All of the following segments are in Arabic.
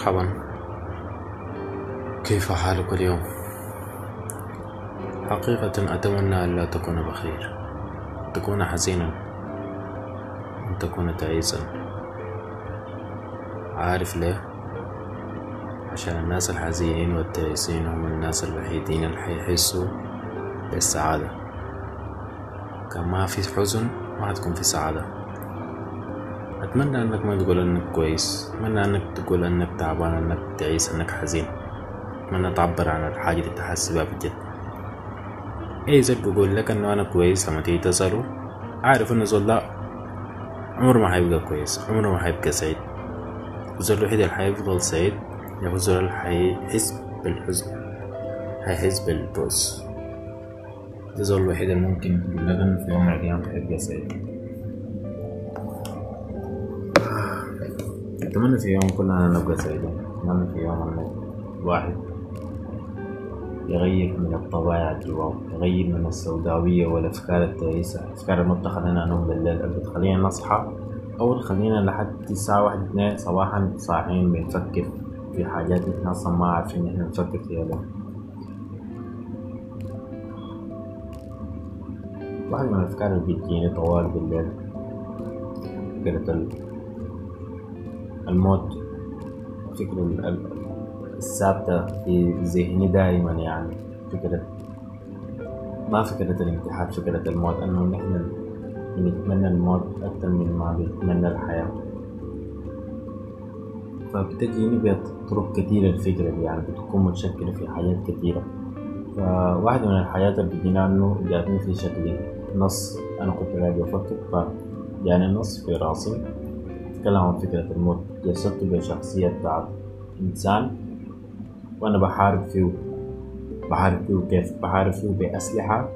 مرحبا. كيف حالك اليوم؟ حقيقة أتمنى أن لا تكون بخير. تكون حزينا. أن تكون تعيسا. عارف ليه؟ عشان الناس الحزينين والتعيسين هم الناس الوحيدين اللي حيحسوا بالسعادة. كان ما في حزن ما حتكون في سعادة. أتمنى أنك ما تقول أنك كويس أتمنى أنك تقول أنك تعبان أنك تعيس أنك حزين. أتمنى تعبر عن الحاجة اللي تحس بها بجد. أي زول بيقول لك أنه أنا كويس لما تيجي تسأله؟ عارف أنه زول لا عمره ما حيبقى كويس عمره ما حيبقى سعيد. الزول الوحيد اللي حيفضل سعيد هو الزول اللي حيحس بالحزن حيحس بالبؤس. الزول الوحيد اللي ممكن يقول لك أنه في يوم من الأيام حيبقى سعيد. أتمنى في يوم كلنا نبقى سعيدين. أتمنى في يوم أن الواحد يغير من الطبائع جواه يغير من السوداوية والأفكار التعيسة الأفكار اللي بتخلينا ننوم بالليل. اللي بتخلينا نصحى. أو تخلينا لحد الساعة واحد اتنين صباحا صاحيين بنفكر في حاجات إحنا أصلا ما عارفين إحنا نفكر فيها ليه. واحد من الأفكار اللي بتجيني طوال بالليل فكرة الموت فكرة الثابتة في ذهني دائما يعني فكرة ما فكرة الانتحار فكرة الموت أنه نحن بنتمنى الموت أكثر من ما بنتمنى الحياة. فبتجيني بطرق كثيرة الفكرة دي يعني بتكون متشكلة في حاجات كثيرة. فواحدة من الحاجات اللي بتجينا إنه جاتني في شكل نص أنا كنت قاعد بفكر فجاني نص في راسي. تكلم عن فكرة الموت. جسدته بشخصية بتاعت إنسان وأنا بحارب فيه. بحارب فيه كيف؟ بحارب فيه بأسلحة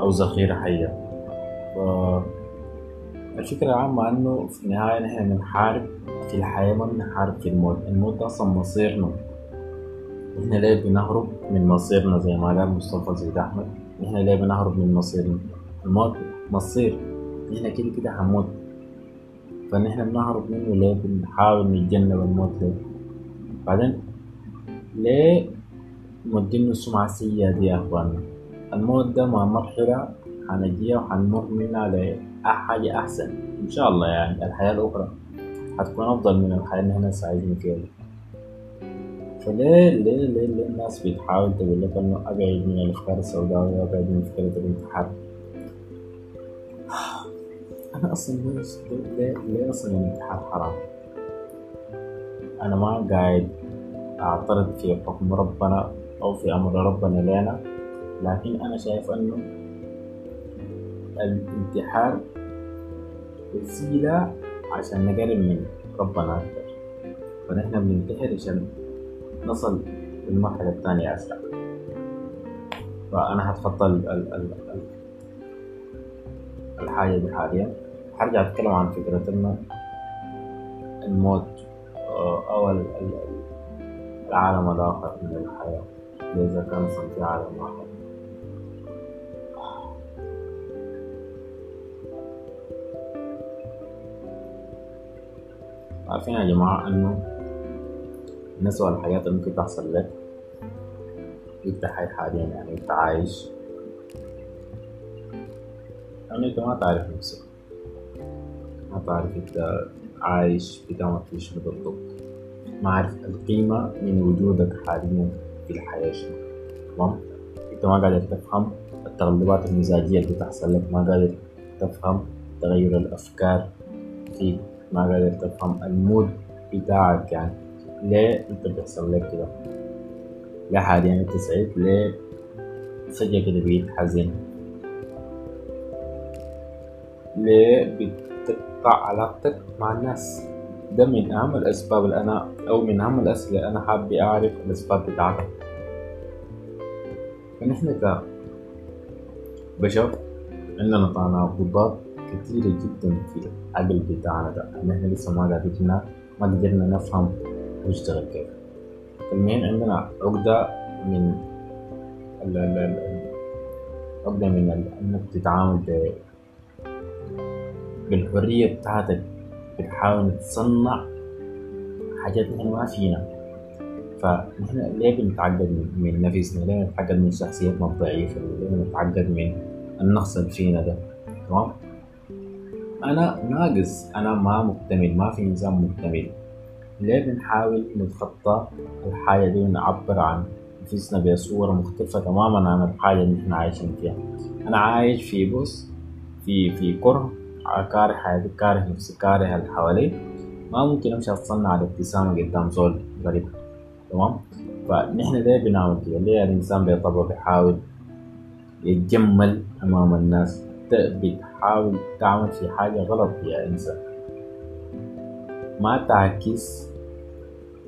أو ذخيرة حية. الفكرة العامة إنه في النهاية نحن بنحارب في الحياة ما بنحارب في الموت. الموت أصلا مصيرنا. إحنا ليه بنهرب من مصيرنا؟ زي ما قال مصطفى زيد أحمد إحنا ليه بنهرب من مصيرنا؟ الموت مصير. إحنا كده كده حنموت. فنحن بنهرب منه ليه بنحاول نتجنب الموت ليه بعدين ليه مدينه السمعة السيئة دي يا أخوانا الموت ده ما مرحلة حنجيها وحنمر منها لحاجة أحسن إن شاء الله يعني الحياة الأخرى حتكون أفضل من الحياة اللي إحنا سعيدين فيها فليه ليه ليه ليه الناس بتحاول تقول لك إنه أبعد من الأفكار السوداوية وأبعد من فكرة الانتحار؟ أصلا ليش ليه ليه أصلا الانتحار حرام؟ أنا ما قاعد أعترض في حكم ربنا أو في أمر ربنا لنا لكن أنا شايف أنه الانتحار وسيلة عشان نقرب من ربنا أكتر. فنحن بننتحر عشان نصل للمرحلة الثانية أسرع. فأنا هتخطى ال ال ال الحاجة دي حاليا. هرجع أتكلم عن فكرة الموت أو العالم الآخر من الحياة. إذا كان في عالم آخر عارفين يا جماعة إنه من أسوأ الحاجات اللي ممكن تحصل لك. أنت حي حاليا يعني أنت عايش. يعني أنت ما تعرف نفسك. تعرف أنت عايش بتعمل في شنو بالضبط عارف القيمة من وجودك حاليا في الحياة شنو. تمام؟ أنت ما قادر تفهم التغلبات المزاجية اللي بتحصل لك ما قادر تفهم تغير الأفكار فيك ما قادر تفهم المود بتاعك يعني. ليه انت بيحصل لك كده؟ ليه حاليا انت سعيد ليه فجأة كده بقيت حزين؟ ليه بتقطع علاقتك مع الناس. ده من أهم الأسباب اللي أنا أو من أهم الأسئلة اللي أنا حابب أعرف الأسباب بتاعتها فنحن كبشر عندنا تناقضات كتيرة جدا في العقل بتاعنا ده. إن إحنا لسه ما قادرين ما قدرنا نفهم ويشتغل كيف. المهم عندنا عقدة من عقدة من إنك تتعامل بالحرية بتاعتك بتحاول تصنع حاجات نحن ما فينا. فنحن ليه بنتعقد من نفسنا؟ ليه بنتعقد من شخصيتنا الضعيفة؟ ليه بنتعقد من النقص اللي فينا ده؟ تمام؟ أنا ناقص أنا ما مكتمل ما في إنسان مكتمل. ليه بنحاول نتخطى الحاجة دي ونعبر عن نفسنا بصورة مختلفة تماما عن الحاجة اللي إحنا عايشين فيها؟ أنا عايش في بص في في كره كاره حياتي كاره نفسي كاره اللي حوالي. ما ممكن أمشي أتصنع على ابتسامة قدام زول غريب. تمام؟ فنحن ليه بنعمل كده. ليه الإنسان بطبعه بيحاول يتجمل أمام الناس. بتحاول تعمل في حاجة غلط يا إنسان. ما تعكس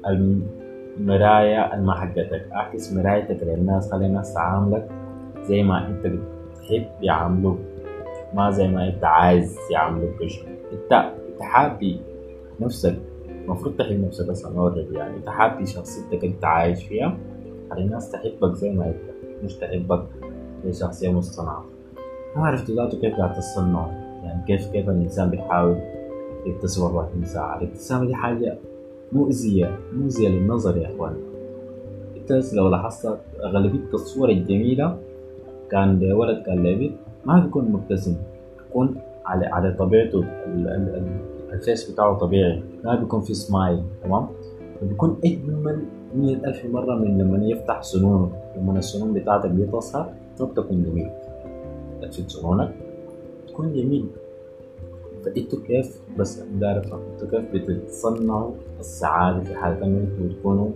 المراية ما حقتك. اعكس مرايتك للناس. خلي الناس تعاملك زي ما انت بتحب يعاملوك. ما زي ما انت عايز يعاملوك انت تحابي نفسك المفروض تحب نفسك أصلا اوريدي يعني. تحابي شخصيتك انت عايش فيها؟ خلي الناس تحبك زي ما انت؟ مش تحبك زي شخصية مصطنعة. ما عرفت ذاته كيف قاعد تصنع. يعني كيف كيف الإنسان بيحاول يبتسم 24 ساعة. الإبتسامة دي حاجة مؤذية مؤذية للنظر يا إخوان. انت لو لاحظت اغلبية الصور الجميلة كان لولد كان لبنت. ما بيكون مبتسم بيكون على على طبيعته الفيس بتاعه طبيعي. ما بيكون في سمايل تمام؟ بيكون أجمل مية ألف مرة من لما يفتح سنونه لما السنون بتاعتك دي ما بتكون جميل. تشد سنونك تكون جميل. فانتوا كيف بس بعرف أنتوا كيف بتتصنعوا السعادة في حالة إنه أنتوا تكونوا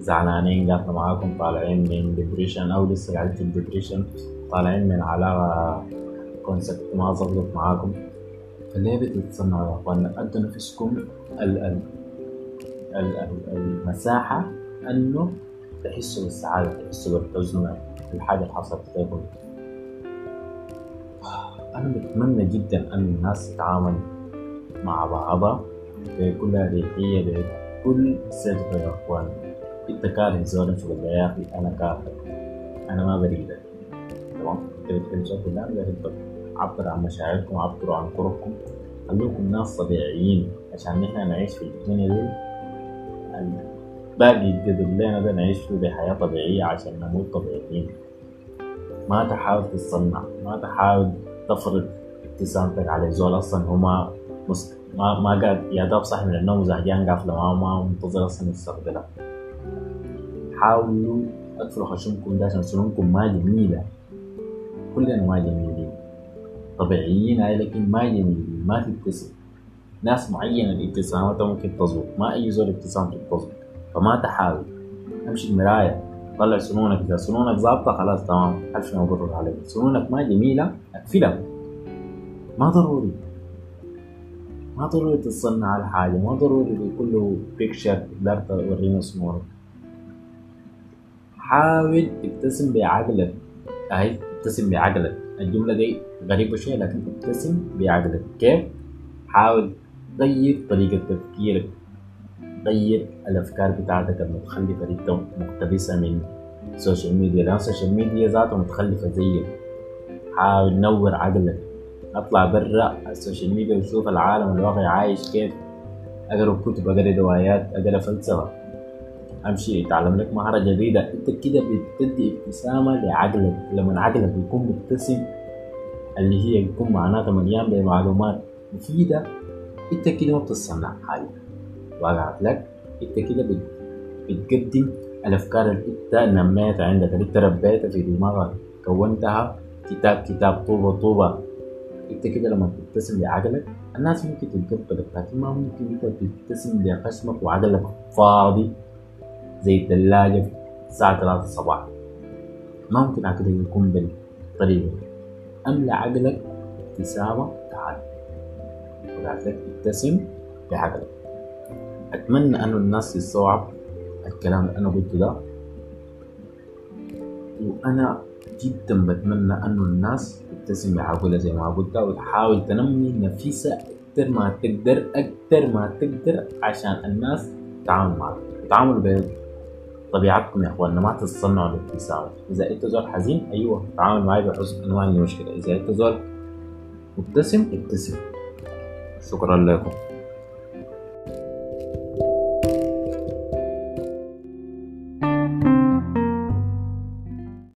زعلانين قاعدين معاكم طالعين من depression أو لسه قاعدين في ال depression طالعين من علاقة concept ما ظبطت معاكم. فليه بتتصنعوا يا اخوانا أدوا نفسكم ال ال ال ال المساحة أنه تحسوا بالسعادة تحسوا بالحزن الحاجة اللي حصلت لكم أنا بتمنى جدا أن الناس تتعامل مع بعضها بكل أريحية بكل صدق يا أخوان. أنت كاره زول في يا أخي أنا كاره. أنا ما بريدك. بتحب زول لا أنا بحبك عبر عن مشاعركم عبروا عن كرهكم خلوكم ناس طبيعيين عشان نحن نعيش في الدنيا دي. باقي الجذب لنا ده نعيش فيه بحياة طبيعية عشان نموت طبيعيين. ما تحاول تتصنع ما تحاول تفرض ابتسامتك على زول أصلا هو ما. ما ما قاعد يا دوب صاحي من النوم زهجان قافله ما ما منتظر أصلا يستقبلها حاولوا اقفلوا خشمكم ده عشان سنونكم ما جميلة. كلنا ما جميلين طبيعيين هاي لكن ما جميلين ما تبتسم ناس معينة الابتسامات ممكن تظبط ما أي زول ابتسامته تظبط فما تحاول. امشي المراية. طلع سنونك. إذا سنونك ظابطة خلاص تمام. ألف مبروك عليك. سنونك ما جميله اقفلها ما ضروري. ما ضروري تتصنع على حاجة ما ضروري كله بيكشر تقدر تورينا سنونك حاول تبتسم بعقلك. اهي ابتسم بعقلك الجملة دي غريبة شوية لكن ابتسم بعقلك كيف حاول غير طريقة تفكيرك. غير الأفكار بتاعتك المتخلفة اللي انت مقتبسها من ال social media لأن ال social media ذاتها متخلفة زيك. حاول نور عقلك اطلع برا ال social media وشوف العالم الواقعي عايش كيف. أقرأ كتب أقرأ روايات أقرأ فلسفة. أمشي اتعلم لك مهارة جديدة. أنت كده بتدي ابتسامة لعقلك. لما عقلك بيكون مبتسم اللي هي بيكون معناتها مليان بمعلومات مفيدة أنت كده ما بتصنع حاجة. وقعت لك أنت كده بتقدم الأفكار اللي أنت نميتها عندك اللي أنت ربيتها في دماغك كونتها كتاب كتاب طوبة طوبة. أنت كده لما تبتسم بعقلك الناس ممكن تتقبلك لكن ما ممكن أنت تبتسم بخشمك وعقلك فاضي. زي الثلاجة الساعة 3 الصباح. ما ممكن عقلك يكون بالطريقة دي أملى عقلك ابتسامة تعال لك ابتسم بعقلك. أتمنى أنه الناس تستوعب الكلام اللي أنا قلته ده. وأنا جدا بتمنى أنه الناس تبتسم بعقولها زي ما قلت وتحاول تنمي نفسها أكتر ما تقدر أكتر ما تقدر عشان الناس تتعامل معك تتعاملوا بطبيعتكم يا اخواننا ما تتصنعوا الابتسامة إذا أنت زول حزين أيوه تعامل معي بحزن أنا ما عندي مشكلة إذا أنت زول مبتسم ابتسم. شكرا لكم.